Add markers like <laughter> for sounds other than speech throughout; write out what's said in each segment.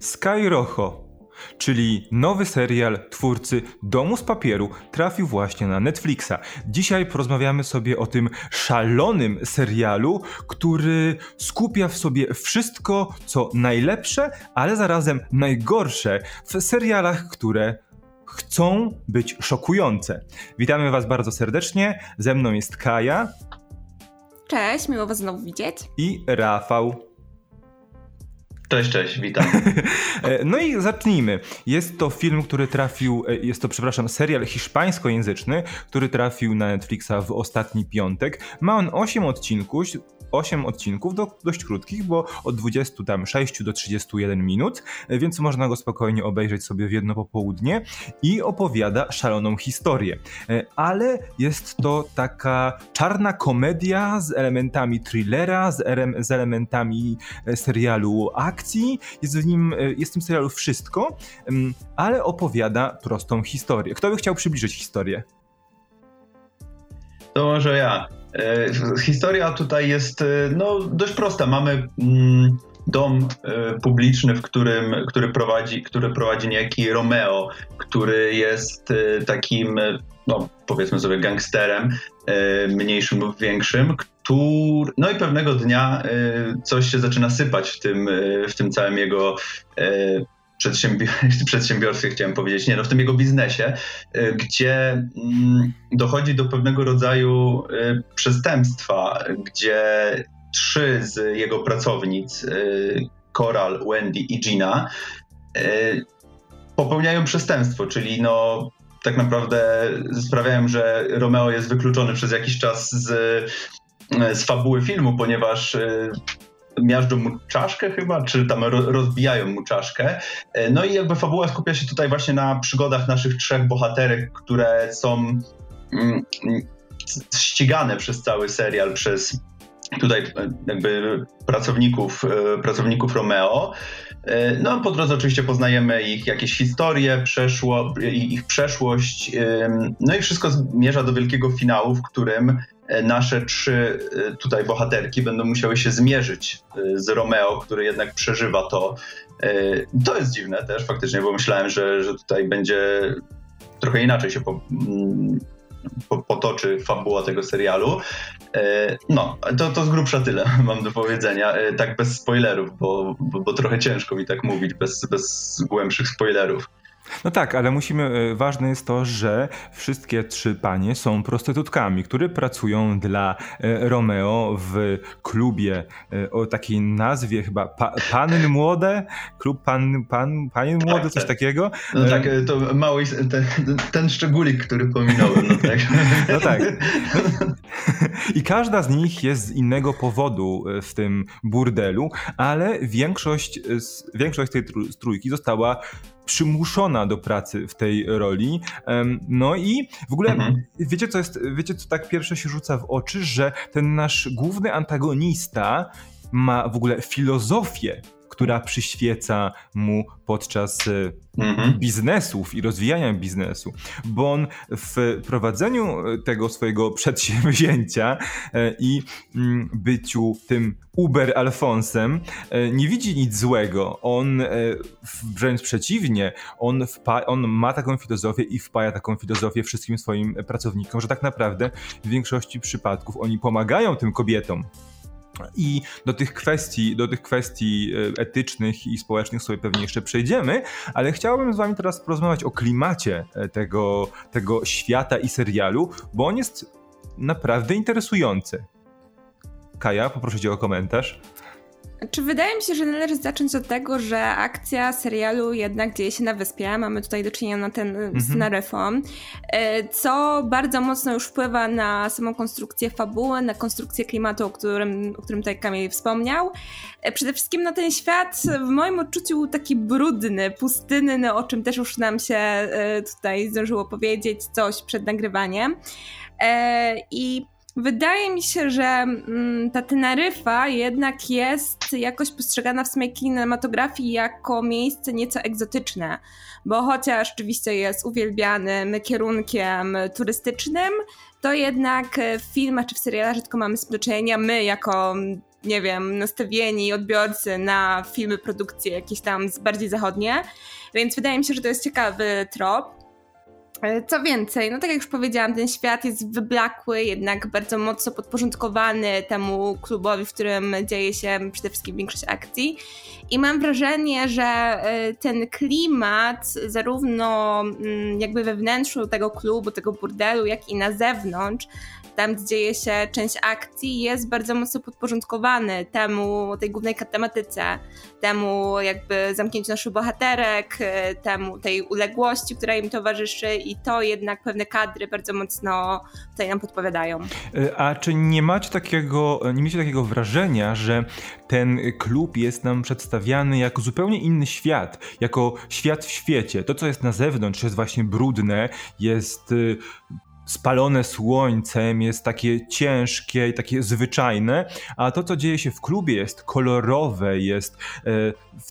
Sky Rojo, czyli nowy serial twórcy Domu z Papieru, trafił właśnie na Netflixa. Dzisiaj porozmawiamy sobie o tym szalonym serialu, który skupia w sobie wszystko, co najlepsze, ale zarazem najgorsze w serialach, które chcą być szokujące. Witamy Was bardzo serdecznie. Ze mną jest Kaja. Cześć, miło Was znowu widzieć. I Rafał. Cześć, cześć, witam. <laughs> E, no i zacznijmy. Jest to film, który trafił, e, jest to, przepraszam, serial hiszpańskojęzyczny, który trafił na Netflixa w ostatni piątek. Ma on 8 odcinków, 8 odcinków, do, dość krótkich, bo od 26 do 31 minut, e, więc można go spokojnie obejrzeć sobie w jedno popołudnie i opowiada szaloną historię. Ale jest to taka czarna komedia z elementami thrillera, z, z elementami serialu akcji, akcji, jest w nim, e, jest w tym serialu wszystko, ale opowiada prostą historię. Kto by chciał przybliżyć historię? To może ja. E, historia tutaj jest e, no, dość prosta. Mamy mm, dom publiczny, w którym, który, prowadzi, który prowadzi niejaki Romeo, który jest takim, no, powiedzmy sobie, gangsterem, mniejszym lub większym, który, no i pewnego dnia y, coś się zaczyna sypać w tym, y, w tym całym jego y, <laughs> przedsiębiorstwie, chciałem powiedzieć, nie, no w tym jego biznesie, gdzie mm, dochodzi do pewnego rodzaju przestępstwa, gdzie trzy z jego pracownic, Coral, Wendy i Gina, popełniają przestępstwo, czyli no tak naprawdę sprawiają, że Romeo jest wykluczony przez jakiś czas z z fabuły filmu, ponieważ miażdżą mu czaszkę chyba, czy tam rozbijają mu czaszkę. E, no i jakby fabuła skupia się tutaj właśnie na przygodach naszych trzech bohaterek, które są mm, ścigane przez cały serial, przez tutaj jakby pracowników, pracowników Romeo. No, po drodze oczywiście poznajemy ich jakieś historie, przeszło, ich przeszłość, no i wszystko zmierza do wielkiego finału, w którym E, nasze trzy e, tutaj bohaterki będą musiały się zmierzyć e, z Romeo, który jednak przeżywa to. To jest dziwne też faktycznie, bo myślałem, że, że tutaj będzie trochę inaczej się po, mm, po, potoczy fabuła tego serialu. No, to, to z grubsza tyle <laughs> mam do powiedzenia, tak bez spoilerów, bo, bo, bo trochę ciężko mi tak mówić bez, bez głębszych spoilerów. No tak, ale musimy, e, ważne jest to, że wszystkie trzy panie są prostytutkami, które pracują dla e, Romeo w klubie e, o takiej nazwie chyba pa, Panny Młode, klub Pan, pan, Panien Młode, tak, coś tak. takiego. No tak, to mały, ten, ten szczególik, który pominąłem. No tak. <laughs> No tak. I każda z nich jest z innego powodu w tym burdelu, ale większość, większość tej trójki została przymuszona do pracy w tej roli. No i w ogóle mhm. wiecie, co jest, wiecie, co tak pierwsze się rzuca w oczy, że ten nasz główny antagonista ma w ogóle filozofię która przyświeca mu podczas mm-hmm. biznesów i rozwijania biznesu, bo on w prowadzeniu e, tego swojego <laughs> przedsięwzięcia e, i mm, byciu tym Uber Alfonsem nie widzi nic złego. On wręcz przeciwnie, on, wpa- on ma taką filozofię i wpaja taką filozofię wszystkim swoim pracownikom, że tak naprawdę w większości przypadków oni pomagają tym kobietom i do tych kwestii, do tych kwestii e, etycznych i społecznych sobie pewnie jeszcze przejdziemy, ale chciałbym z wami teraz porozmawiać o klimacie e, tego, tego świata i serialu, bo on jest naprawdę interesujący. Kaja, poproszę cię o komentarz. Czy wydaje mi się, że należy zacząć od tego, że akcja serialu jednak dzieje się na wyspie. Mamy tutaj do czynienia na ten, mm -hmm. na reform, e, co bardzo mocno już wpływa na samą konstrukcję fabuły, na konstrukcję klimatu, o którym, o którym tutaj Kamil wspomniał. E, przede wszystkim na ten świat w moim odczuciu taki brudny, pustynny, o czym też już nam się tutaj zdążyło powiedzieć coś przed nagrywaniem. I Wydaje mi się, że mm, ta Teneryfa jednak jest jakoś postrzegana w samej kinematografii jako miejsce nieco egzotyczne, bo chociaż oczywiście jest uwielbianym kierunkiem turystycznym, to jednak w filmach czy w serialach rzadko mamy z my jako nie wiem, nastawieni odbiorcy na filmy, produkcje jakieś tam bardziej zachodnie, więc wydaje mi się, że to jest ciekawy trop. E, co więcej, no tak jak już powiedziałam, ten świat jest wyblakły, jednak bardzo mocno podporządkowany temu klubowi, w którym dzieje się przede wszystkim większość akcji. I mam wrażenie, że e, ten klimat, zarówno mm, jakby we wnętrzu tego klubu, tego burdelu, jak i na zewnątrz, tam gdzie dzieje się część akcji, jest bardzo mocno podporządkowany temu, tej głównej tematyce, temu jakby zamknięciu naszych bohaterek, e, temu tej uległości, która im towarzyszy i to jednak pewne kadry bardzo mocno tutaj nam podpowiadają. E, a czy nie macie takiego, nie macie takiego wrażenia, że ten klub jest nam przedstawiany jako zupełnie inny świat, jako świat w świecie. To, co jest na zewnątrz, jest właśnie brudne, jest y, spalone słońcem, jest takie ciężkie i takie zwyczajne, a to, co dzieje się w klubie, jest kolorowe, jest. E,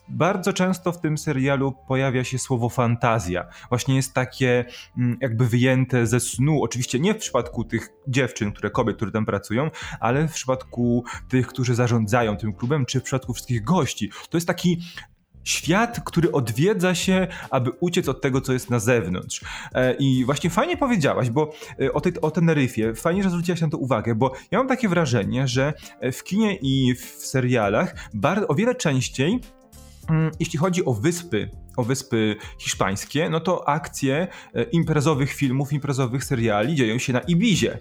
bardzo często w tym serialu pojawia się słowo fantazja. Właśnie jest takie mm, jakby wyjęte ze snu. Oczywiście nie w przypadku tych dziewczyn, które kobiet, które tam pracują, ale w przypadku tych, którzy zarządzają tym klubem, czy w przypadku wszystkich gości. To jest taki świat, który odwiedza się, aby uciec od tego, co jest na zewnątrz. E, I właśnie fajnie powiedziałaś, bo e, o, tej, o Teneryfie, fajnie, że zwróciłaś na to uwagę, bo ja mam takie wrażenie, że w kinie i w serialach o wiele częściej Mm, jeśli chodzi o wyspy, o wyspy hiszpańskie, no to akcje e, imprezowych filmów, imprezowych seriali dzieją się na Ibizie.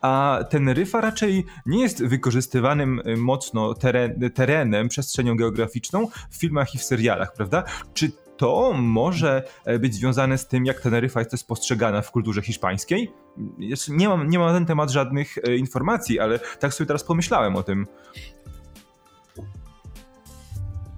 A Teneryfa raczej nie jest wykorzystywanym e, mocno teren, terenem, przestrzenią geograficzną w filmach i w serialach, prawda? Czy to może e, być związane z tym, jak Teneryfa jest też postrzegana w kulturze hiszpańskiej? Nie mam, nie mam na ten temat żadnych informacji, ale tak sobie teraz pomyślałem o tym.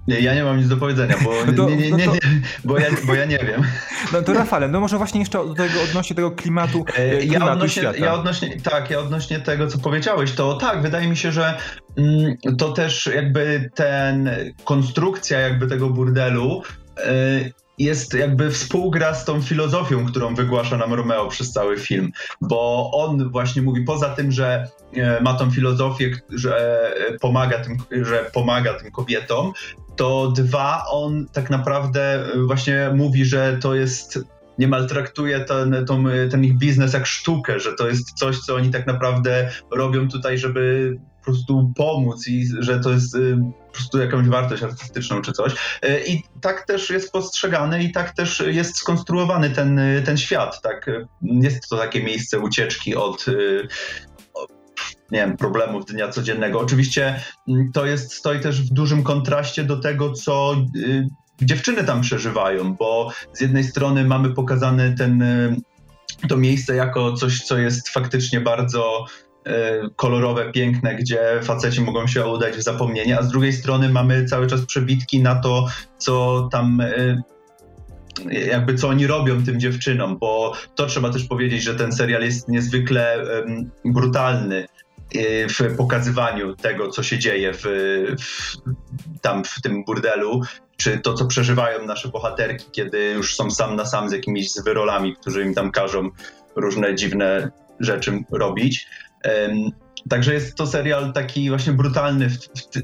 Nie, ja nie mam nic do powiedzenia, bo, <laughs> no nie, nie, nie, no to... bo, ja, bo ja nie wiem. <laughs> No to Rafale, no może właśnie jeszcze do tego, odnośnie tego klimatu, e, klimatu ja odnośnie, świata. Ja odnośnie, tak, ja odnośnie tego, co powiedziałeś, to tak, wydaje mi się, że mm, to też jakby ten konstrukcja jakby tego burdelu y, jest jakby współgra z tą filozofią, którą wygłasza nam Romeo przez cały film, bo on właśnie mówi poza tym, że e, ma tą filozofię, że pomaga tym, że pomaga tym kobietom, to dwa, on tak naprawdę właśnie mówi, że to jest niemal traktuje ten, ten ich biznes jak sztukę, że to jest coś, co oni tak naprawdę robią tutaj, żeby po prostu pomóc i że to jest y, po prostu jakąś wartość artystyczną czy coś. Y, I tak też jest postrzegany i tak też jest skonstruowany ten, ten świat. Tak? Jest to takie miejsce ucieczki od, y, nie wiem, problemów dnia codziennego. Oczywiście mm, to jest, stoi też w dużym kontraście do tego, co dziewczyny tam przeżywają, bo z jednej strony mamy pokazany ten, to miejsce jako coś, co jest faktycznie bardzo E, kolorowe, piękne, gdzie faceci mogą się udać w zapomnienie, a z drugiej strony mamy cały czas przebitki na to, co tam e, jakby co oni robią tym dziewczynom, bo to trzeba też powiedzieć, że ten serial jest niezwykle um, brutalny w pokazywaniu tego, co się dzieje w, w, tam w tym burdelu, czy to, co przeżywają nasze bohaterki, kiedy już są sam na sam z jakimiś zwyrolami, którzy im tam każą różne dziwne rzeczy robić. Także jest to serial taki właśnie brutalny w,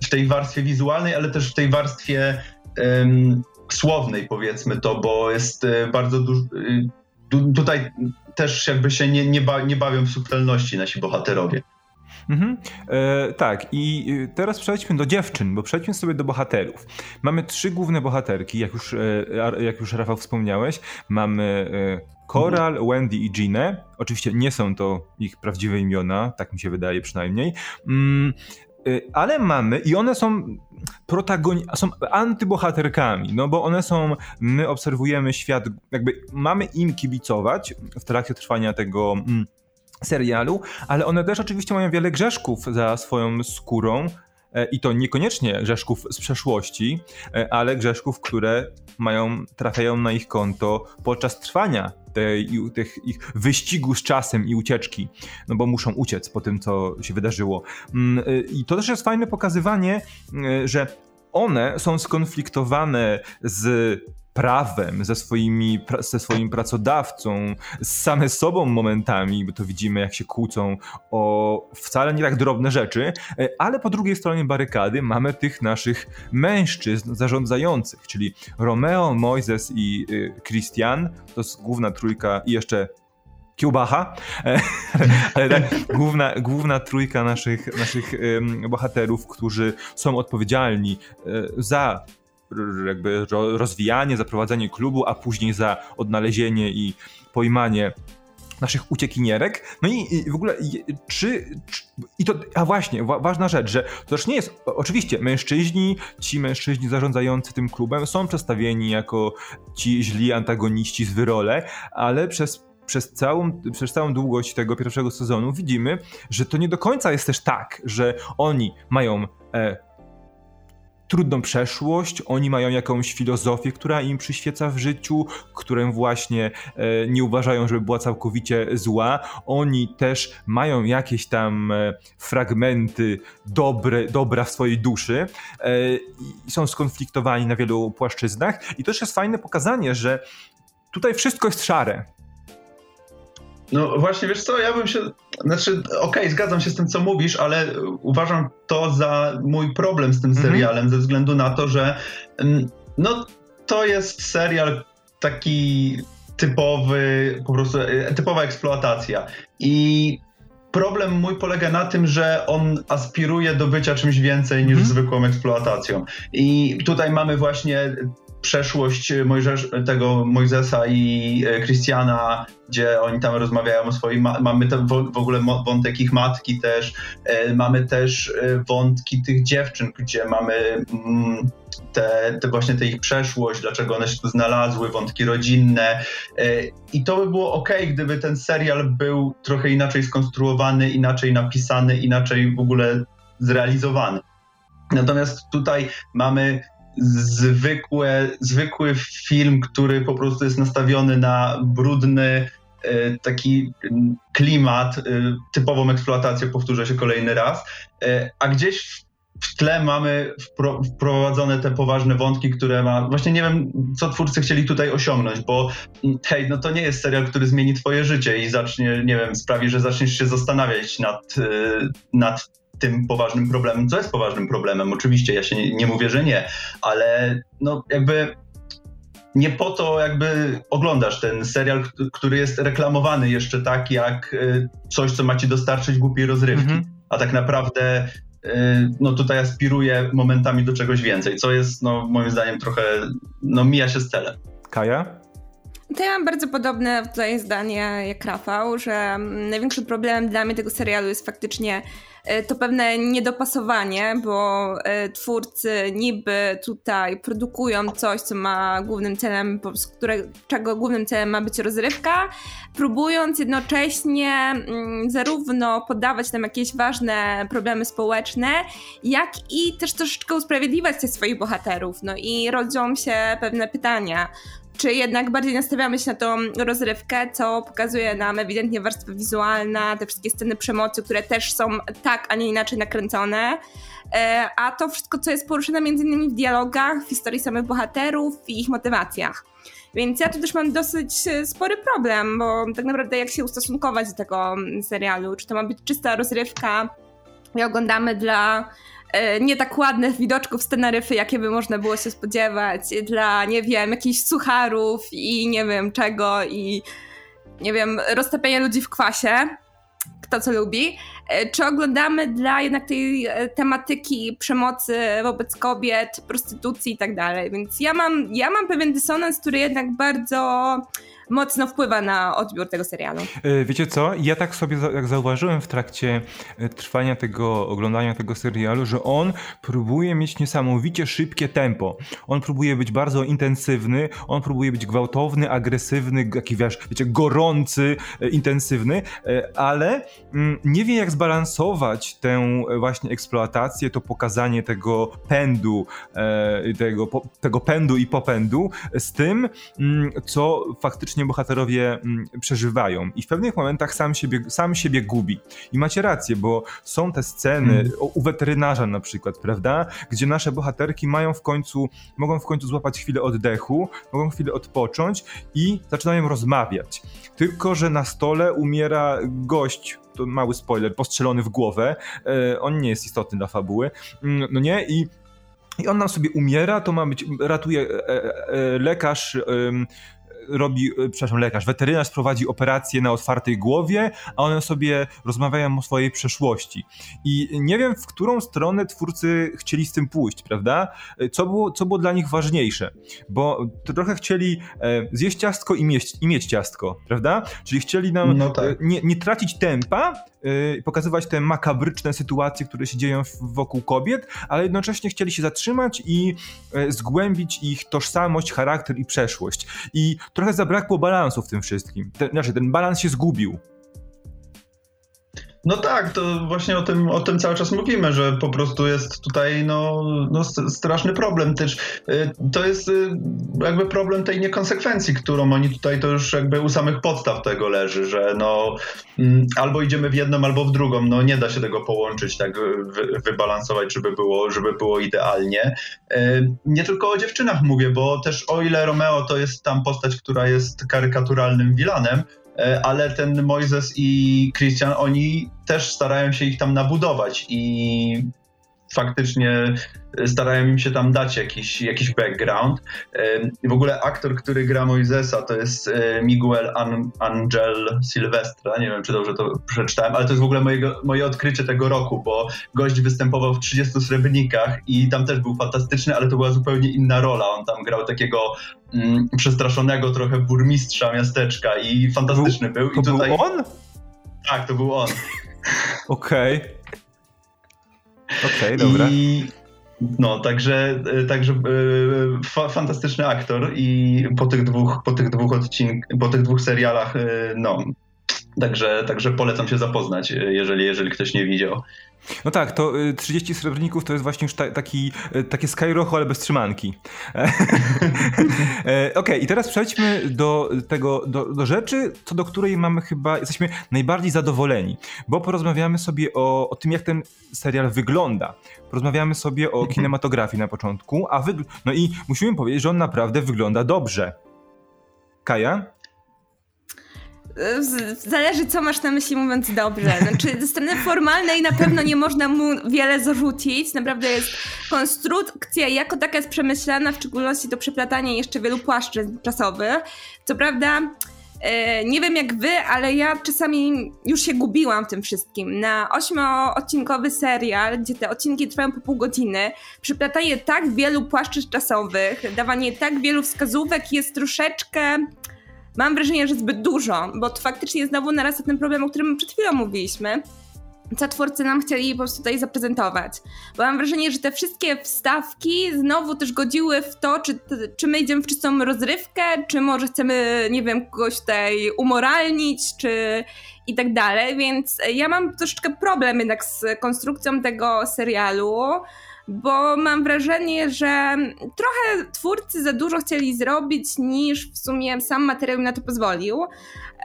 w, tej warstwie wizualnej, ale też w tej warstwie um, słownej, powiedzmy to, bo jest e, bardzo dużo. E, tutaj też jakby się nie, nie, ba, nie bawią w subtelności nasi bohaterowie. Mhm. E, tak, i teraz przejdźmy do dziewczyn, bo przejdźmy sobie do bohaterów. Mamy trzy główne bohaterki, jak już, e, jak już Rafał wspomniałeś. Mamy e, Coral, mhm. Wendy i Ginę. Oczywiście nie są to ich prawdziwe imiona, tak mi się wydaje przynajmniej. Mm, e, ale mamy i one są protagoni są antybohaterkami, no bo one są, my obserwujemy świat, jakby mamy im kibicować w trakcie trwania tego mm, serialu, ale one też oczywiście mają wiele grzeszków za swoją skórą, e, i to niekoniecznie grzeszków z przeszłości, e, ale grzeszków, które mają, trafiają na ich konto podczas trwania tej, tych ich wyścigu z czasem i ucieczki, no bo muszą uciec po tym, co się wydarzyło. Mm, e, I to też jest fajne pokazywanie, że one są skonfliktowane z prawem, ze, swoimi, ze swoim pracodawcą, z same sobą momentami, bo to widzimy, jak się kłócą o wcale nie tak drobne rzeczy, e, ale po drugiej stronie barykady mamy tych naszych mężczyzn zarządzających, czyli Romeo, Moises i e, Christian, to jest główna trójka i jeszcze Kiełbacha, e, <laughs> ale tak, główna, główna trójka naszych, naszych bohaterów, którzy są odpowiedzialni za jakby rozwijanie, zaprowadzenie klubu, a później za odnalezienie i pojmanie naszych uciekinierek. No i, w ogóle, czy, czy, I to, a właśnie, wa, ważna rzecz, że to też nie jest, oczywiście, mężczyźni, ci mężczyźni zarządzający tym klubem są przedstawieni jako ci źli antagoniści z wyrole, ale przez przez całą, przez całą długość tego pierwszego sezonu widzimy, że to nie do końca jest też tak, że oni mają e, trudną przeszłość, oni mają jakąś filozofię, która im przyświeca w życiu, którą właśnie e, nie uważają, żeby była całkowicie zła. Oni też mają jakieś tam e, fragmenty dobre, dobra w swojej duszy e, i są skonfliktowani na wielu płaszczyznach. I też jest fajne pokazanie, że tutaj wszystko jest szare. No właśnie, wiesz co, ja bym się, znaczy okej, okay, zgadzam się z tym, co mówisz, ale uważam to za mój problem z tym mhm. serialem, ze względu na to, że mm, no to jest serial taki typowy, po prostu e, typowa eksploatacja i problem mój polega na tym, że on aspiruje do bycia czymś więcej niż mm. zwykłą eksploatacją. I tutaj mamy właśnie przeszłość Mojżesz, tego Mojzesa i Christiana, gdzie oni tam rozmawiają o swoim, mamy tam w ogóle wątek ich matki też, e, mamy też e, wątki tych dziewczyn, gdzie mamy mm, te, te właśnie te ich przeszłość, dlaczego one się tu znalazły, wątki rodzinne e, i to by było ok, gdyby ten serial był trochę inaczej skonstruowany, inaczej napisany, inaczej w ogóle zrealizowany. Natomiast tutaj mamy zwykłe, zwykły film, który po prostu jest nastawiony na brudny, e, taki klimat, e, typową eksploatację, powtórzę się kolejny raz, e, a gdzieś w tle mamy wprowadzone te poważne wątki, które ma. Właśnie nie wiem, co twórcy chcieli tutaj osiągnąć, bo mm, hej, no to nie jest serial, który zmieni twoje życie i zacznie, nie wiem, sprawi, że zaczniesz się zastanawiać nad, nad tym poważnym problemem, co jest poważnym problemem. Oczywiście ja się nie, nie mówię, że nie, ale no jakby nie po to jakby oglądasz ten serial, który jest reklamowany jeszcze tak jak y, coś, co ma ci dostarczyć głupiej rozrywki, mhm. a tak naprawdę y, no tutaj aspiruje momentami do czegoś więcej, co jest no moim zdaniem trochę, no mija się z celem. Kaja? To ja mam bardzo podobne tutaj zdanie jak Rafał, że największym problemem dla mnie tego serialu jest faktycznie to pewne niedopasowanie, bo e, twórcy niby tutaj produkują coś, co ma głównym celem, czego głównym celem ma być rozrywka, próbując jednocześnie mm, zarówno podawać nam jakieś ważne problemy społeczne, jak i też troszeczkę usprawiedliwiać tych swoich bohaterów. No i rodzą się pewne pytania czy jednak bardziej nastawiamy się na tą rozrywkę, co pokazuje nam ewidentnie warstwa wizualna, te wszystkie sceny przemocy, które też są tak, a nie inaczej nakręcone. E, a to wszystko, co jest poruszone między innymi w dialogach, w historii samych bohaterów i ich motywacjach. Więc ja tu też mam dosyć e, spory problem, bo tak naprawdę jak się ustosunkować do tego serialu? Czy to ma być czysta rozrywka i oglądamy dla nie tak ładnych widoczków scenaryfy, jakie by można było się spodziewać, dla, nie wiem, jakichś sucharów i nie wiem czego i nie wiem, roztapiania ludzi w kwasie, kto co lubi, e, czy oglądamy dla jednak tej e, tematyki przemocy wobec kobiet, prostytucji i tak dalej. Więc ja mam, ja mam pewien dysonans, który jednak bardzo mocno wpływa na odbiór tego serialu. E, wiecie co? Ja tak sobie jak zauważyłem w trakcie e, trwania tego, oglądania tego serialu, że on próbuje mieć niesamowicie szybkie tempo. On próbuje być bardzo intensywny, on próbuje być gwałtowny, agresywny, jaki wiesz, wiecie, gorący, e, intensywny, ale mm, nie wie jak zbalansować tę właśnie eksploatację, to pokazanie tego pędu, tego, tego pędu i popędu z tym, mm, co faktycznie faktycznie bohaterowie mm, przeżywają i w pewnych momentach sam siebie, sam siebie gubi. I macie rację, bo są te sceny hmm. u weterynarza na przykład, prawda, gdzie nasze bohaterki mają w końcu, mogą w końcu złapać chwilę oddechu, mogą chwilę odpocząć i zaczynają rozmawiać. Tylko, że na stole umiera gość, to mały spoiler, postrzelony w głowę. E, on nie jest istotny dla fabuły. Mm, no nie? I i on nam sobie umiera, to ma być, ratuje e, e, e lekarz, robi, e, przepraszam, lekarz, weterynarz prowadzi operację na otwartej głowie, a one sobie rozmawiają o swojej przeszłości. I nie wiem, w którą stronę twórcy chcieli z tym pójść, prawda? E, co było, co było dla nich ważniejsze? Bo trochę chcieli e, zjeść ciastko i mieć, i mieć ciastko, prawda? Czyli chcieli nam no tak. nie, nie tracić tempa, pokazywać te makabryczne sytuacje, które się dzieją wokół kobiet, ale jednocześnie chcieli się zatrzymać i zgłębić ich tożsamość, charakter i przeszłość. I trochę zabrakło balansu w tym wszystkim. Ten, znaczy, ten balans się zgubił. No tak, to właśnie o tym, o tym cały czas mówimy, że po prostu jest tutaj no, no straszny problem też. Y, to jest y, jakby problem tej niekonsekwencji, którą oni tutaj to już jakby u samych podstaw tego leży, że no mm, albo idziemy w jedną, albo w drugą, no nie da się tego połączyć, tak wy, wybalansować, żeby było, żeby było idealnie. Y, nie tylko o dziewczynach mówię, bo też o ile Romeo to jest tam postać, która jest karykaturalnym vilanem, E, ale ten Moises i Christian, oni też starają się ich tam nabudować i faktycznie starają im się tam dać jakiś, jakiś background. W ogóle aktor, który gra Moisesa, to jest e, Miguel Angel Silvestra, nie wiem czy dobrze to przeczytałem, ale to jest w ogóle mojego, moje odkrycie tego roku, bo gość występował w 30 srebrnikach i tam też był fantastyczny, ale to była zupełnie inna rola. On tam grał takiego mm, przestraszonego trochę burmistrza miasteczka i fantastyczny był. był. I tutaj... był on? Tak, to był on. Okej. Okay. Okej, okay, dobra. I no, także, e, także fa fantastyczny aktor i po tych dwóch, po tych dwóch odcinkach, po tych dwóch serialach, e, no, także, także polecam się zapoznać, jeżeli, jeżeli ktoś nie widział. No tak, to 30 srebrników to jest właśnie już ta, taki, takie Skyrocho, ale bez trzymanki. <laughs> Okej, okay, i teraz przejdźmy do tego, do, do rzeczy, co do której mamy chyba, jesteśmy najbardziej zadowoleni, bo porozmawiamy sobie o, o tym, jak ten serial wygląda. Porozmawiamy sobie o mhm. kinematografii na początku, a wygl- no i musimy powiedzieć, że on naprawdę wygląda dobrze. Kaja? Zależy, co masz na myśli, mówiąc dobrze. Znaczy, ze strony formalnej na pewno nie można mu wiele zarzucić. Naprawdę jest konstrukcja jako taka jest przemyślana, w szczególności to przeplatanie jeszcze wielu płaszczyzn czasowych. Co prawda, e, nie wiem jak wy, ale ja czasami już się gubiłam w tym wszystkim. Na ośmioodcinkowy serial, gdzie te odcinki trwają po pół godziny, przeplatanie tak wielu płaszczyzn czasowych, dawanie tak wielu wskazówek jest troszeczkę mam wrażenie, że zbyt dużo, bo to faktycznie znowu narasta ten problem, o którym przed chwilą mówiliśmy, co twórcy nam chcieli po prostu tutaj zaprezentować. Bo mam wrażenie, że te wszystkie wstawki znowu też godziły w to, czy, czy my idziemy w czystą rozrywkę, czy może chcemy, nie wiem, kogoś tutaj umoralnić, czy i tak dalej, więc ja mam troszeczkę problem jednak z konstrukcją tego serialu bo mam wrażenie, że trochę twórcy za dużo chcieli zrobić, niż w sumie sam materiał na to pozwolił.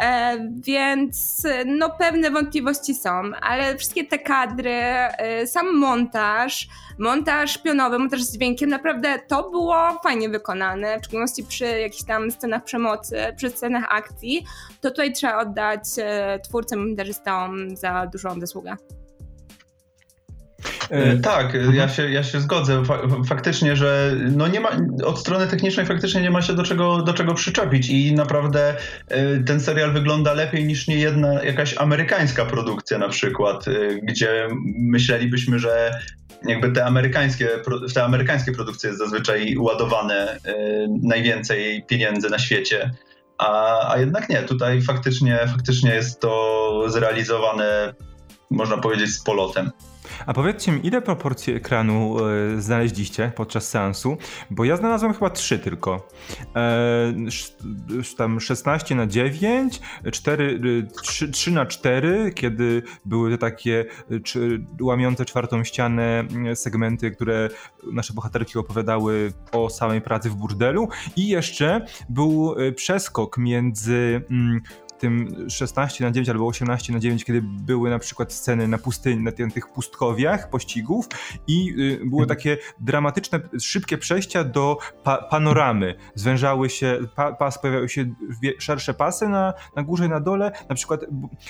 E, więc no pewne wątpliwości są, ale wszystkie te kadry, e, sam montaż, montaż pionowy, montaż z dźwiękiem, naprawdę to było fajnie wykonane, w szczególności przy jakichś tam scenach przemocy, przy scenach akcji, to tutaj trzeba oddać e, twórcom, montażystom za dużą zasługę. E, tak, ja mhm. się, ja się zgodzę. Faktycznie, że no nie ma, od strony technicznej faktycznie nie ma się do czego, do czego przyczepić i naprawdę e, ten serial wygląda lepiej niż nie jedna jakaś amerykańska produkcja na przykład, e, gdzie myślelibyśmy, że jakby te amerykańskie, w te amerykańskie produkcje jest zazwyczaj ładowane najwięcej pieniędzy na świecie. A, a jednak nie, tutaj faktycznie, faktycznie jest to zrealizowane, można powiedzieć, z polotem. A powiedzcie mi, ile proporcji ekranu e, znaleźliście podczas seansu? Bo ja znalazłem chyba trzy tylko. E, tam 16 na 9, 4, 3, 3 na 4, kiedy były te takie czy, łamiące czwartą ścianę segmenty, które nasze bohaterki opowiadały o samej pracy w burdelu. I jeszcze był e, przeskok między mm, tym 16 na 9 albo 18 na 9, kiedy były na przykład sceny na pustyni, na tych pustkowiach, pościgów i y, były mhm. takie dramatyczne, szybkie przejścia do pa panoramy. Zwężały się, pa pas, pojawiały się szersze pasy na, na górze i na dole. Na przykład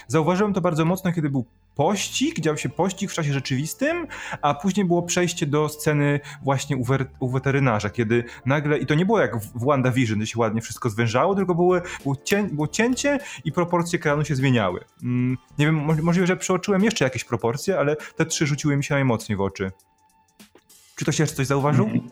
zauważyłem to bardzo mocno, kiedy był pościg, dział się pościg w czasie rzeczywistym, a później było przejście do sceny właśnie u, u weterynarza, kiedy nagle, i to nie było jak w, WandaVision, gdzie się ładnie wszystko zwężało, tylko było, było, cię, było cięcie i proporcje ekranu się zmieniały. Mm, nie wiem, możliwe, że przeoczyłem jeszcze jakieś proporcje, ale te trzy rzuciły mi się najmocniej w oczy. Czy ktoś jeszcze coś zauważył? Mm.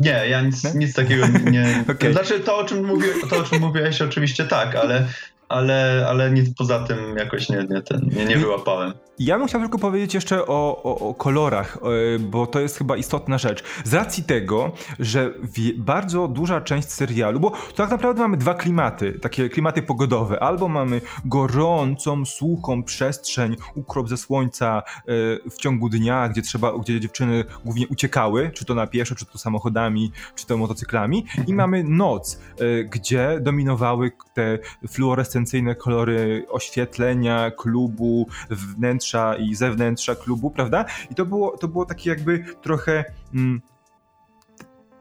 Nie, ja nic, nic takiego nie. <laughs> okay. Znaczy to o czym mówię, to o czym mówiłeś oczywiście tak, ale ale, ale nic poza tym jakoś nie, nie, ten, nie, nie wyłapałem. Ja bym chciał tylko powiedzieć jeszcze o, o, o, kolorach, e, bo to jest chyba istotna rzecz. Z racji tego, że bardzo duża część serialu, bo tak naprawdę mamy dwa klimaty, takie klimaty pogodowe. Albo mamy gorącą, suchą przestrzeń, ukrop ze słońca e, w ciągu dnia, gdzie trzeba, gdzie dziewczyny głównie uciekały, czy to na pieszo, czy to samochodami, czy to motocyklami. I mhm. mamy noc, e, gdzie dominowały te fluorescencyjne kolory oświetlenia, klubu, wnętrza wnętrza i zewnętrza klubu, prawda? I to było, to było takie jakby trochę... Mm,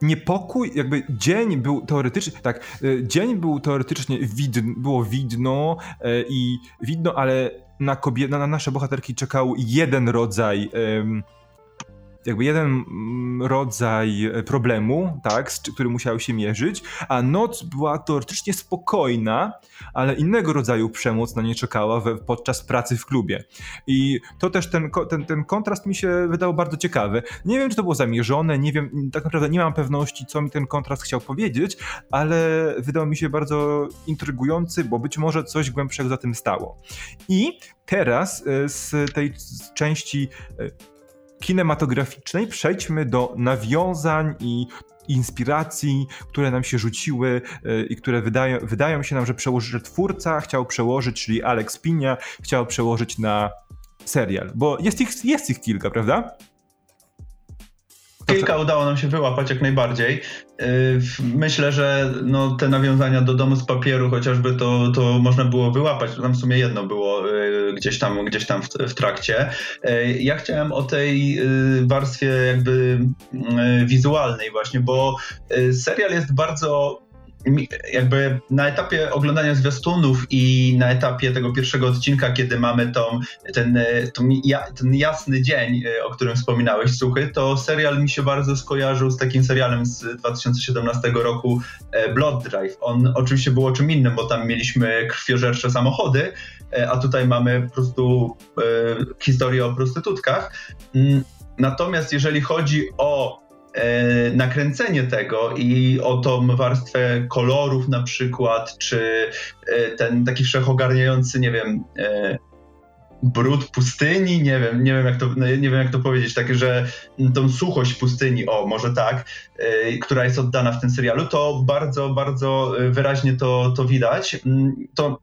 niepokój, jakby dzień był teoretycznie, tak, y, dzień był teoretycznie widn, było widno y, i widno, ale na, kobie, na nasze bohaterki czekał jeden rodzaj jakby jeden mm, rodzaj e, problemu, tak, z którym musiały się mierzyć, a noc była teoretycznie spokojna, ale innego rodzaju przemoc na nie czekała we, podczas pracy w klubie. I to też ten, ten, ten kontrast mi się wydał bardzo ciekawy. Nie wiem, czy to było zamierzone, nie wiem, tak naprawdę nie mam pewności, co mi ten kontrast chciał powiedzieć, ale wydał mi się bardzo intrygujący, bo być może coś głębszego za tym stało. I teraz e, z tej części e, kinematograficznej przejdźmy do nawiązań i inspiracji, które nam się rzuciły yy, i które wydają, wydają się nam, że, przełoży, że twórca chciał przełożyć, czyli Alex Pinia chciał przełożyć na serial, bo jest ich, jest ich kilka, prawda? Kilka udało nam się wyłapać jak najbardziej. Y, myślę, że no, te nawiązania do domu z papieru chociażby to, to można było wyłapać. Tam w sumie jedno było y, gdzieś tam, gdzieś tam w, w trakcie. Y, ja chciałem o tej warstwie jakby wizualnej właśnie, bo serial jest bardzo jakby na etapie oglądania zwiastunów i na etapie tego pierwszego odcinka, kiedy mamy tą, ten, ten jasny dzień, e, o którym wspominałeś, Suchy, to serial mi się bardzo skojarzył z takim serialem z 2017 roku e, Blood Drive. On oczywiście był czym innym, bo tam mieliśmy krwiożercze samochody, e, a tutaj mamy po prostu historię o prostytutkach. Mm, natomiast jeżeli chodzi o E, nakręcenie tego i o tą warstwę kolorów na przykład, czy e, ten taki wszechogarniający, nie wiem, e, brud pustyni, nie wiem, nie wiem jak to, no, nie wiem jak to powiedzieć, tak, że tą suchość pustyni, o może tak, która jest oddana w tym serialu, to bardzo, bardzo wyraźnie to, to widać. Mm, to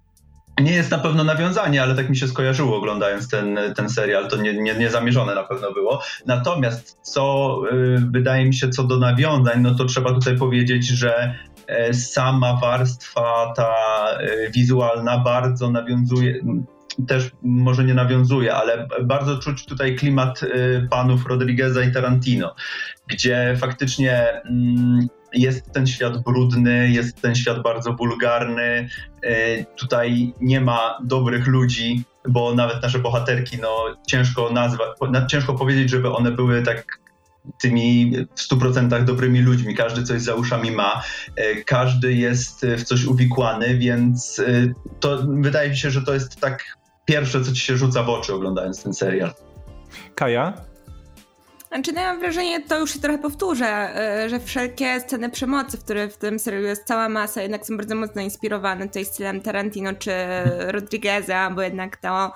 nie jest na pewno nawiązanie, ale tak mi się skojarzyło oglądając ten, ten serial, to nie, nie, nie zamierzone na pewno było. Natomiast co y, wydaje mi się co do nawiązań, no to trzeba tutaj powiedzieć, że y, sama warstwa ta y, wizualna bardzo nawiązuje, też może nie nawiązuje, ale bardzo czuć tutaj klimat y, panów Rodrigueza i Tarantino, gdzie faktycznie mm, jest ten świat brudny, jest ten świat bardzo wulgarny. Y, tutaj nie ma dobrych ludzi, bo nawet nasze bohaterki, no ciężko nazwać, ciężko powiedzieć, żeby one były tak tymi w 100% dobrymi ludźmi. Każdy coś za uszami ma, y, każdy jest w coś uwikłany, więc to wydaje mi się, że to jest tak pierwsze, co ci się rzuca w oczy oglądając ten serial. Kaja? Znaczy, no ja mam wrażenie, to już się trochę powtórzę, e, że wszelkie sceny przemocy, w które w tym serialu jest cała masa, jednak są bardzo mocno inspirowane tutaj stylem Tarantino czy Rodrigueza, bo jednak to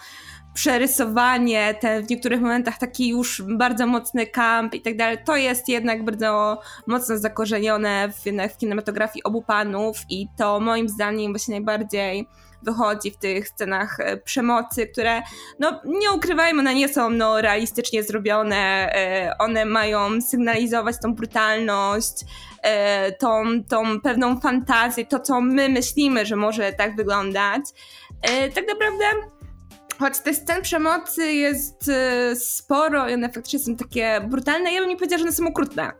przerysowanie, ten w niektórych momentach taki już bardzo mocny kamp i tak dalej, to jest jednak bardzo mocno zakorzenione w, w kinematografii obu panów i to moim zdaniem właśnie najbardziej wychodzi w tych scenach e, przemocy, które, no nie ukrywajmy, one nie są no, realistycznie zrobione, e, one mają sygnalizować tą brutalność, e, tą, tą pewną fantazję, to co my myślimy, że może tak wyglądać. Tak naprawdę choć tych scen przemocy jest sporo i one faktycznie są takie brutalne, ja bym nie powiedziała, że one są okrutne.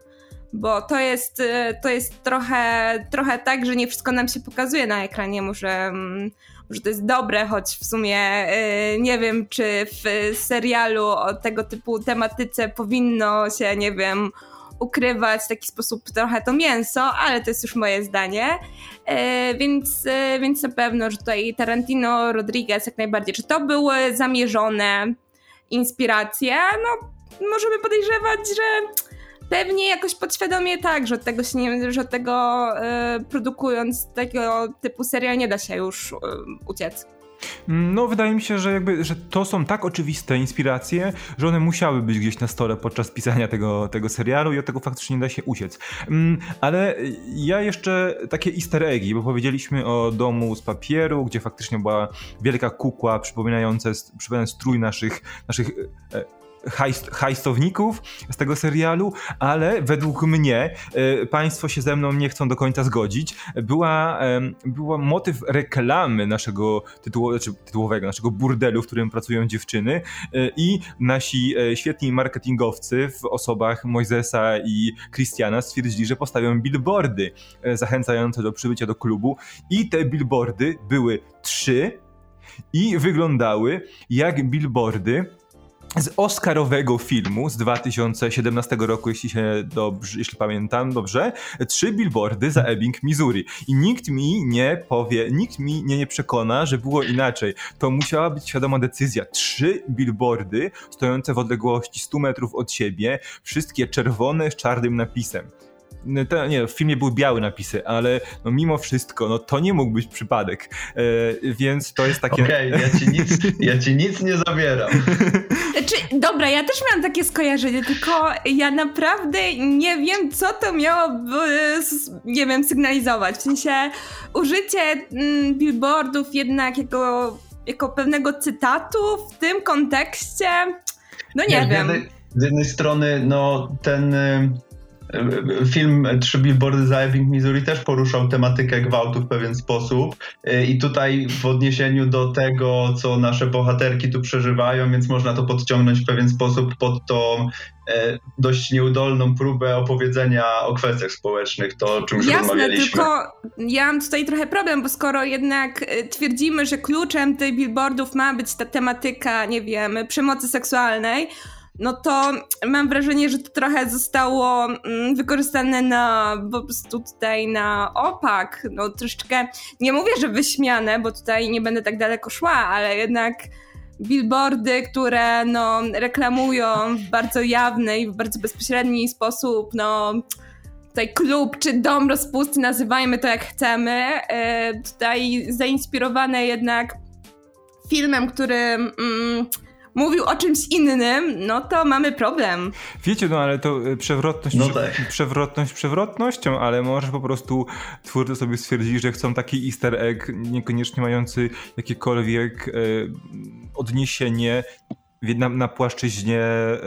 Bo to jest, to jest trochę, trochę tak, że nie wszystko nam się pokazuje na ekranie. Może, mm, że to jest dobre, choć w sumie y, nie wiem, czy w serialu o tego typu tematyce powinno się, nie wiem, ukrywać w taki sposób trochę to mięso, ale to jest już moje zdanie. Y, więc, y, więc na pewno, że tutaj Tarantino, Rodriguez jak najbardziej. Czy to były zamierzone inspiracje? No, możemy podejrzewać, że Pewnie jakoś podświadomie tak, że od tego się nie, że od tego y, produkując tego typu serial nie da się już y, uciec. No, wydaje mi się, że jakby, że to są tak oczywiste inspiracje, że one musiały być gdzieś na stole podczas pisania tego, tego serialu i od tego faktycznie nie da się uciec. Mm, ale ja jeszcze takie easter eggi, bo powiedzieliśmy o domu z papieru, gdzie faktycznie była wielka kukła przypominająca, przypominając strój naszych, naszych e, hajst, hajstowników z tego serialu, ale według mnie, e, państwo się ze mną nie chcą do końca zgodzić, była, była motyw reklamy naszego tytułu, znaczy tytułowego, naszego burdelu, w którym pracują dziewczyny e, i nasi e, świetni marketingowcy w osobach Moisesa i Christiana stwierdzili, że postawią billboardy zachęcające do przybycia do klubu. I te billboardy były trzy i wyglądały jak billboardy z Oscarowego filmu z 2017 roku, jeśli się dobrze, jeśli pamiętam dobrze, trzy billboardy za Ebbing, Missouri. I nikt mi nie powie, nikt mi nie, nie przekona, że było inaczej. To musiała być świadoma decyzja. Trzy billboardy stojące w odległości 100 metrów od siebie, wszystkie czerwone z czarnym napisem. To, nie, w filmie były białe napisy, ale no mimo wszystko, no to nie mógł być przypadek, e, więc to jest takie... Okej, okay, ja, ci nic, ja ci nic nie zabieram. <laughs> Znaczy, dobra, ja też miałam takie skojarzenie, tylko ja naprawdę nie wiem, co to miało, nie wiem, sygnalizować. W sensie użycie mm, billboardów jednak jako, jako pewnego cytatu w tym kontekście, no nie, nie wiem. Z jednej strony, no ten Film Trzy Billboardy za Ebbing, Missouri też poruszał tematykę gwałtu w pewien sposób i tutaj w odniesieniu do tego, co nasze bohaterki tu przeżywają, więc można to podciągnąć w pewien sposób pod tą e, dość nieudolną próbę opowiedzenia o kwestiach społecznych, to o czym już Jasne, rozmawialiśmy. tylko ja mam tutaj trochę problem, bo skoro jednak e, twierdzimy, że kluczem tych billboardów ma być ta tematyka, nie wiem, przemocy seksualnej, no to mam wrażenie, że to trochę zostało mm, wykorzystane na po prostu tutaj na opak. No troszeczkę, nie mówię, że wyśmiane, bo tutaj nie będę tak daleko szła, ale jednak billboardy, które no, reklamują w bardzo jawny i w bardzo bezpośredni sposób, no tutaj klub czy dom rozpusty, nazywajmy to jak chcemy, e, tutaj zainspirowane jednak filmem, który mm, mówił o czymś innym, no to mamy problem. Wiecie, no ale to e, przewrotność, no tak. przewrotność przewrotnością, ale może po prostu twórcy sobie stwierdzili, że chcą taki easter egg, niekoniecznie mający jakiekolwiek e, odniesienie na, na płaszczyźnie e,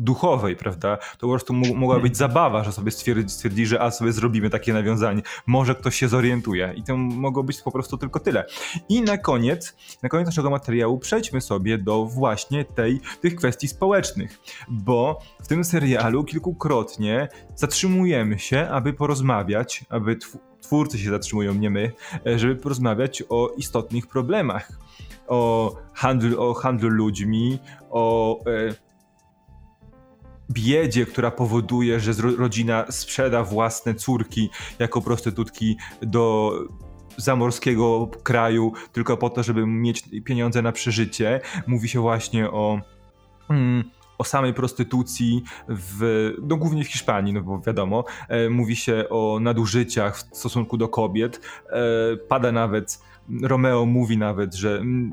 duchowej, prawda? To po prostu mogła być zabawa, że sobie stwierdzi, stwierdzi, że a sobie zrobimy takie nawiązanie. Może ktoś się zorientuje i to mogło być po prostu tylko tyle. I na koniec, na koniec naszego materiału przejdźmy sobie do właśnie tej, tych kwestii społecznych, bo w tym serialu kilkukrotnie zatrzymujemy się, aby porozmawiać, aby twórcy się zatrzymują, nie my, e, żeby porozmawiać o istotnych problemach. O handlu, o handlu ludźmi, o e, biedzie, która powoduje, że rodzina sprzeda własne córki jako prostytutki do zamorskiego kraju tylko po to, żeby mieć pieniądze na przeżycie. Mówi się właśnie o. Mm, o samej prostytucji, w, no głównie w Hiszpanii, no bo wiadomo, e, mówi się o nadużyciach w stosunku do kobiet. E, pada nawet, Romeo mówi nawet, że mm,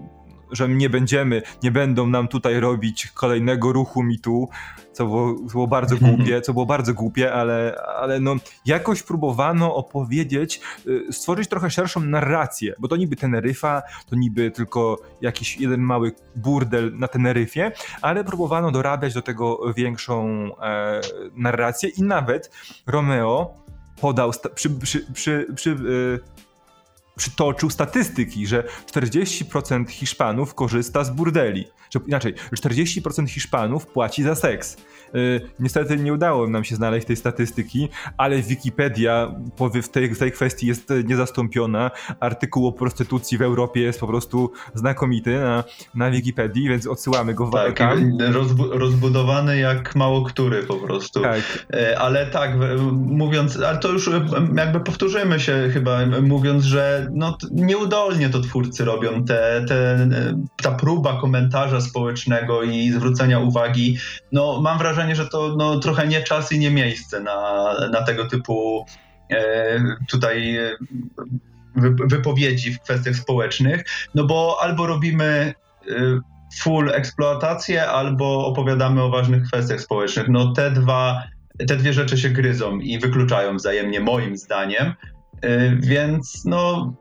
że nie będziemy, nie będą nam tutaj robić kolejnego ruchu mitu, co było, było bardzo <laughs> głupie, co było bardzo głupie, ale, ale no jakoś próbowano opowiedzieć, y, stworzyć trochę szerszą narrację, bo to niby Teneryfa, to niby tylko jakiś jeden mały burdel na Teneryfie, ale próbowano dorabiać do tego większą e, narrację i nawet Romeo podał przy, przy, przy, przy e, przytoczył statystyki, że 40% Hiszpanów korzysta z burdeli. Że, inaczej, 40% Hiszpanów płaci za seks. Y, niestety nie udało nam się znaleźć tej statystyki, ale Wikipedia w tej, w tej kwestii jest niezastąpiona. Artykuł o prostytucji w Europie jest po prostu znakomity na, na Wikipedii, więc odsyłamy go tak, tam. Rozbu rozbudowany jak mało który po prostu. Tak. E, ale tak, mówiąc, ale to już jakby powtórzymy się chyba, mówiąc, że no, nieudolnie to twórcy robią. Te, te, ta próba komentarza społecznego i zwrócenia uwagi, no mam wrażenie, wrażenie, że to no, trochę nie czas i nie miejsce na, na tego typu e, tutaj e, wypowiedzi w kwestiach społecznych, no bo albo robimy e, full eksploatację, albo opowiadamy o ważnych kwestiach społecznych. No te dwa, te dwie rzeczy się gryzą i wykluczają wzajemnie, moim zdaniem. E, więc no,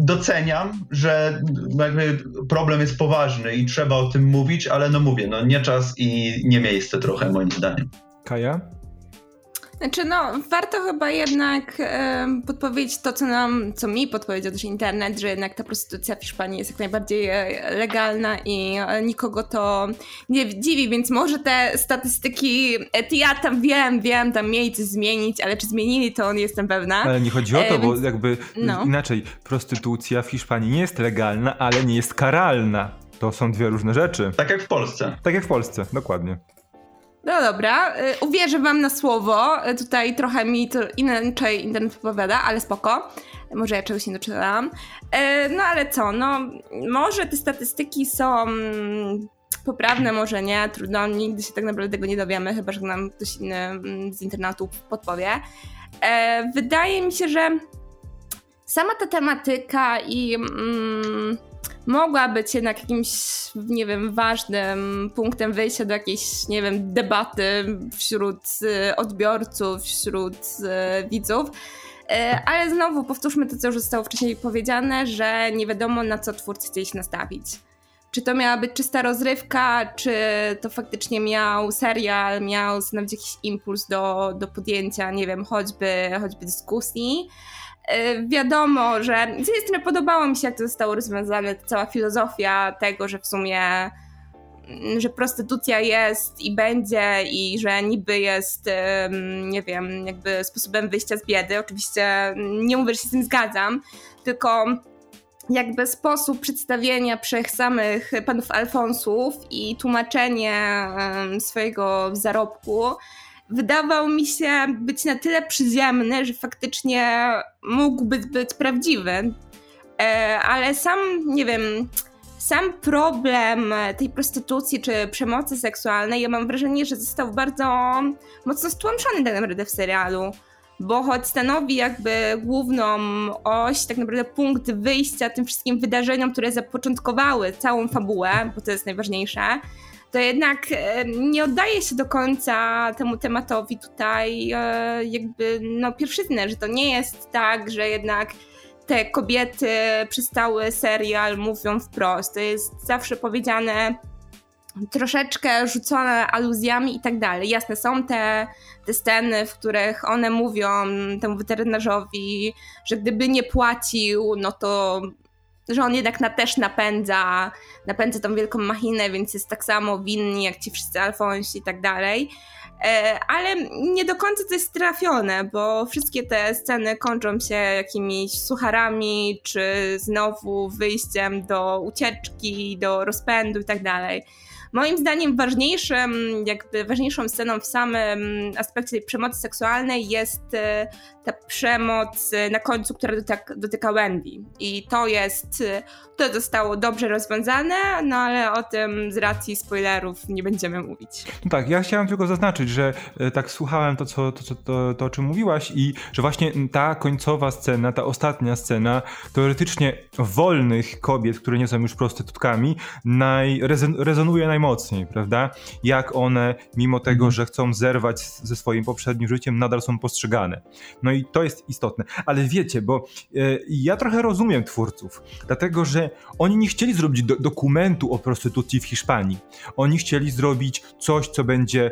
doceniam, że jakby problem jest poważny i trzeba o tym mówić, ale no mówię, no nie czas i nie miejsce trochę moim zdaniem. Kaja? Znaczy, no, warto chyba jednak e, podpowiedzieć to, co nam, co mi podpowiedział też internet, że jednak ta prostytucja w Hiszpanii jest jak najbardziej e, legalna i e, nikogo to nie dziwi, więc może te statystyki, e, ja tam wiem, wiem, tam mieli coś zmienić, ale czy zmienili, to nie jestem pewna. Ale nie chodzi o to, e, bo więc, jakby no. inaczej, prostytucja w Hiszpanii nie jest legalna, ale nie jest karalna. To są dwie różne rzeczy. Tak jak w Polsce. Tak jak w Polsce, dokładnie. No dobra, y, uwierzę wam na słowo. Y, tutaj trochę mi to inaczej internet opowiada, ale spoko. Może ja czegoś nie doczytałam. Y, no ale co, no może te statystyki są poprawne, może nie, trudno, nigdy się tak naprawdę tego nie dowiemy, chyba że nam ktoś inny mm, z internetu podpowie. Wydaje mi się, że sama ta tematyka i mm, mogła być jednak jakimś, nie wiem, ważnym punktem wyjścia do jakiejś, nie wiem, debaty wśród y, odbiorców, wśród y, widzów. Y, ale znowu powtórzmy to, co już zostało wcześniej powiedziane, że nie wiadomo na co twórcy chcieli się nastawić. Czy to miała być czysta rozrywka, czy to faktycznie miał serial, miał stanowić jakiś impuls do, do podjęcia, nie wiem, choćby, choćby dyskusji. Y, wiadomo, że z jednej strony podobało mi się, jak to zostało rozwiązane, cała filozofia tego, że w sumie mm, że prostytucja jest i będzie i że niby jest, nie wiem, jakby sposobem wyjścia z biedy. Oczywiście nie mówię, że się z tym zgadzam, tylko jakby sposób przedstawienia przez samych panów Alfonsów i tłumaczenie swojego zarobku wydawał mi się być na tyle przyziemny, że faktycznie mógłby być prawdziwy. E, ale sam, nie wiem, sam problem tej prostytucji czy przemocy seksualnej, ja mam wrażenie, że został bardzo mocno stłamszony tak naprawdę w serialu. Bo choć stanowi jakby główną oś, tak naprawdę punkt wyjścia tym wszystkim wydarzeniom, które zapoczątkowały całą fabułę, bo to jest najważniejsze, to jednak e, nie oddaje się do końca temu tematowi tutaj e, jakby no pierwszyznę, że to nie jest tak, że jednak te kobiety przez cały serial mówią wprost. To jest zawsze powiedziane troszeczkę rzucone aluzjami i tak dalej. Jasne, są te, te sceny, w których one mówią temu weterynarzowi, że gdyby nie płacił, no to że on jednak na, też napędza, napędza tą wielką machinę, więc jest tak samo winny jak ci wszyscy Alfonsi i tak dalej. E, ale nie do końca to jest trafione, bo wszystkie te sceny kończą się jakimiś sucharami, czy znowu wyjściem do ucieczki, do rozpędu i tak dalej. Moim zdaniem ważniejszym, jakby ważniejszą sceną w samym aspekcie przemocy seksualnej jest e, ta przemoc na końcu, która dotyka, dotyka Wendy. I to jest, to zostało dobrze rozwiązane, no ale o tym z racji spoilerów nie będziemy mówić. No tak, ja chciałem tylko zaznaczyć, że e, tak słuchałem to, co, to, to, to, o czym mówiłaś i że właśnie ta końcowa scena, ta ostatnia scena, teoretycznie wolnych kobiet, które nie są już prostytutkami, naj, rezonuje najmocniej, prawda? Jak one, mimo tego, mhm. że chcą zerwać ze swoim poprzednim życiem, nadal są postrzegane. No i to jest istotne. Ale wiecie, bo e, ja trochę rozumiem twórców, dlatego że oni nie chcieli zrobić do, dokumentu o prostytucji w Hiszpanii. Oni chcieli zrobić coś, co będzie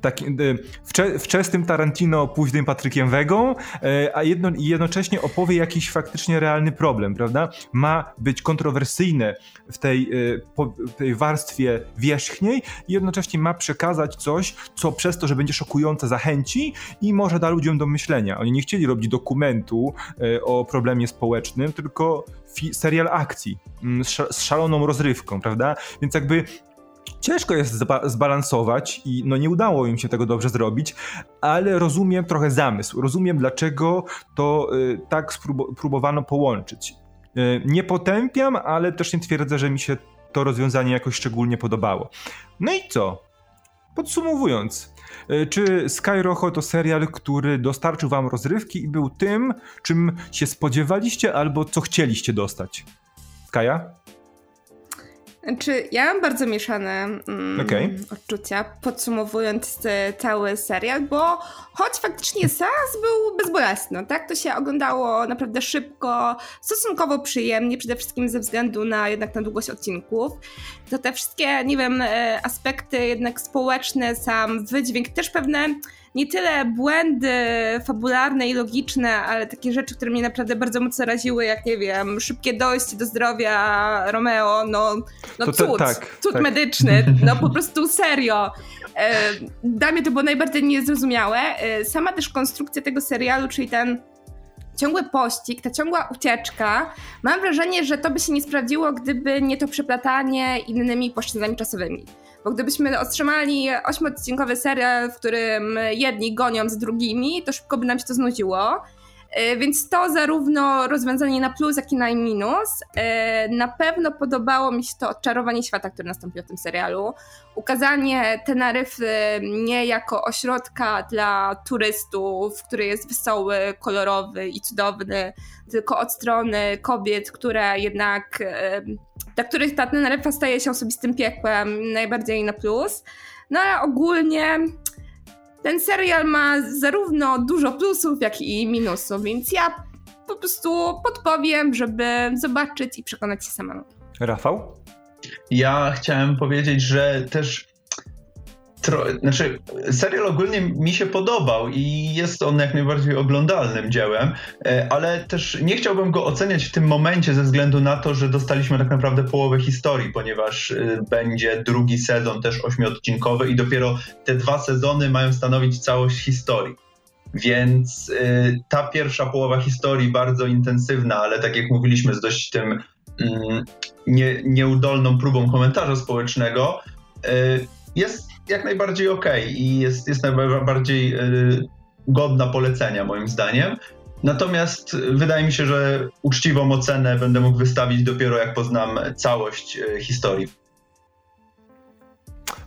takim e, wcze, wczesnym Tarantino, późnym Patrykiem Wegą, e, a jedno, jednocześnie opowie jakiś faktycznie realny problem, prawda? Ma być kontrowersyjne w tej, e, tej warstwie wierzchniej i jednocześnie ma przekazać coś, co przez to, że będzie szokujące, zachęci i może da ludziom do myślenia. Oni nie chcieli robić dokumentu o problemie społecznym, tylko serial akcji mm, z szaloną rozrywką, prawda? Więc jakby Ciężko jest zbalansować i no nie udało im się tego dobrze zrobić, ale rozumiem trochę zamysł. Rozumiem, dlaczego to y, tak spróbowano połączyć. Y, nie potępiam, ale też nie twierdzę, że mi się to rozwiązanie jakoś szczególnie podobało. No i co? Podsumowując, y, czy Skyrocho to serial, który dostarczył wam rozrywki i był tym, czym się spodziewaliście albo co chcieliście dostać? Skaja? Znaczy, ja mam bardzo mieszane mm, okay. odczucia, podsumowując cały serial, bo choć faktycznie seans był bezbolesny, tak? To się oglądało naprawdę szybko, stosunkowo przyjemnie, przede wszystkim ze względu na jednak na długość odcinków. To te wszystkie, nie wiem, e, aspekty jednak społeczne, sam wydźwięk, też pewne nie tyle błędy fabularne i logiczne, ale takie rzeczy, które mnie naprawdę bardzo mocno raziły, jak nie wiem, szybkie dojście do zdrowia Romeo, no, no to, cud, tak, cud tak. medyczny, <laughs> no po prostu serio. E, dla mnie to było najbardziej niezrozumiałe. E, sama też konstrukcja tego serialu, czyli ten ciągły pościg, ta ciągła ucieczka, mam wrażenie, że to by się nie sprawdziło, gdyby nie to przeplatanie innymi płaszczyznami czasowymi. Bo gdybyśmy otrzymali ośmiodcinkowy serial, w którym jedni gonią z drugimi, to szybko by nam się to znudziło. E, więc to zarówno rozwiązanie na plus, jak i na minus. E, na pewno podobało mi się to odczarowanie świata, które nastąpiło w tym serialu. Ukazanie Teneryfy nie jako ośrodka dla turystów, który jest wesoły, kolorowy i cudowny, tylko od strony kobiet, które jednak e, dla których ta Teneryfa staje się osobistym piekłem, najbardziej na plus. No ale ogólnie ten serial ma zarówno dużo plusów, jak i minusów, więc ja po prostu podpowiem, żeby zobaczyć i przekonać się samemu. Rafał? Ja chciałem powiedzieć, że też Tro, znaczy, serial ogólnie mi się podobał i jest on jak najbardziej oglądalnym dziełem, e, ale też nie chciałbym go oceniać w tym momencie ze względu na to, że dostaliśmy tak naprawdę połowę historii, ponieważ e, będzie drugi sezon też ośmiodcinkowy i dopiero te dwa sezony mają stanowić całość historii. Więc e, ta pierwsza połowa historii bardzo intensywna, ale tak jak mówiliśmy, z dość tym mm, nie, nieudolną próbą komentarza społecznego, jest jak najbardziej okej okay i jest, jest najbardziej y, godna polecenia moim zdaniem. Natomiast wydaje mi się, że uczciwą ocenę będę mógł wystawić dopiero jak poznam całość y, historii.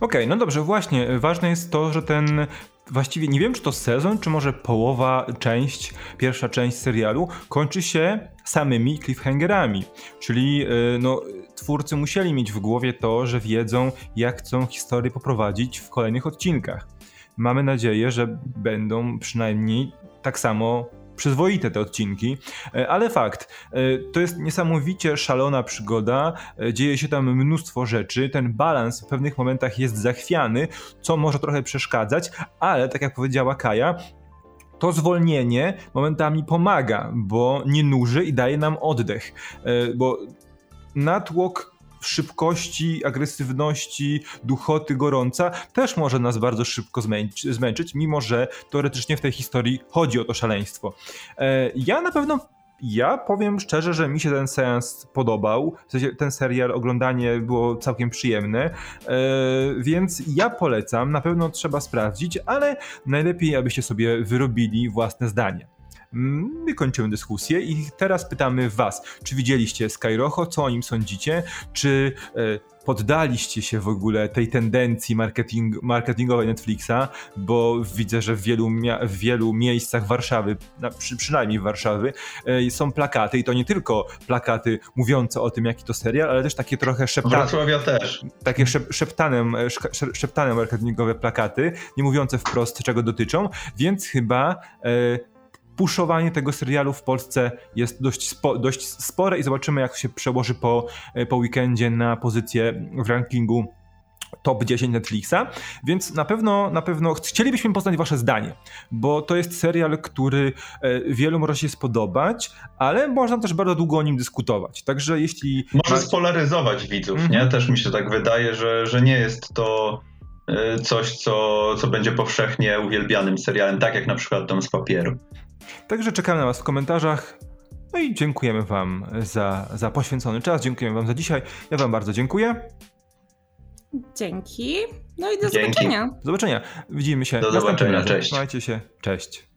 Okej, okay, no dobrze, właśnie. Ważne jest to, że ten właściwie nie wiem, czy to sezon, czy może połowa część, pierwsza część serialu kończy się samymi cliffhangerami. Czyli y, no, twórcy musieli mieć w głowie to, że wiedzą, jak chcą historię poprowadzić w kolejnych odcinkach. Mamy nadzieję, że będą przynajmniej tak samo przyzwoite te odcinki, e, ale fakt, e, to jest niesamowicie szalona przygoda, e, dzieje się tam mnóstwo rzeczy, ten balans w pewnych momentach jest zachwiany, co może trochę przeszkadzać, ale tak jak powiedziała Kaja, to zwolnienie momentami pomaga, bo nie nuży i daje nam oddech, bo natłok szybkości, agresywności, duchoty, gorąca też może nas bardzo szybko zmęczyć, mimo że teoretycznie w tej historii chodzi o to szaleństwo. E, ja na pewno ja powiem szczerze, że mi się ten seans podobał. W sensie ten serial, oglądanie było całkiem przyjemne, więc ja polecam. Na pewno trzeba sprawdzić, ale najlepiej, abyście sobie wyrobili własne zdanie. My kończymy dyskusję i teraz pytamy Was, czy widzieliście Skyrocho, co o nim sądzicie, czy e, poddaliście się w ogóle tej tendencji marketing, marketingowej Netflixa, bo widzę, że w wielu, w wielu miejscach Warszawy, przy, przynajmniej w Warszawy, e, są plakaty i to nie tylko plakaty mówiące o tym, jaki to serial, ale też takie trochę szeptane. Wrocławia też. Takie szep, szeptane, szeptane marketingowe plakaty, nie mówiące wprost czego dotyczą, więc chyba e, puszowanie tego serialu w Polsce jest dość, spo, dość spore i zobaczymy, jak się przełoży po, e, po weekendzie na pozycję w rankingu top 10 Netflixa, więc na pewno, na pewno chcielibyśmy poznać wasze zdanie, bo to jest serial, który e, wielu może się spodobać, ale można też bardzo długo o nim dyskutować. Także jeśli... Może spolaryzować widzów, mm nie? Mhm. Też mi się tak wydaje, że, że nie jest to e, coś, co, co będzie powszechnie uwielbianym serialem, tak jak na przykład Dom z papieru. Także czekamy na Was w komentarzach. No i dziękujemy Wam za, za poświęcony czas. Dziękujemy Wam za dzisiaj. Ja Wam bardzo dziękuję. Dzięki. No i do Dzięki. zobaczenia. Do zobaczenia. Widzimy się do zobaczenia. razem. Cześć. Trzymajcie się. Cześć.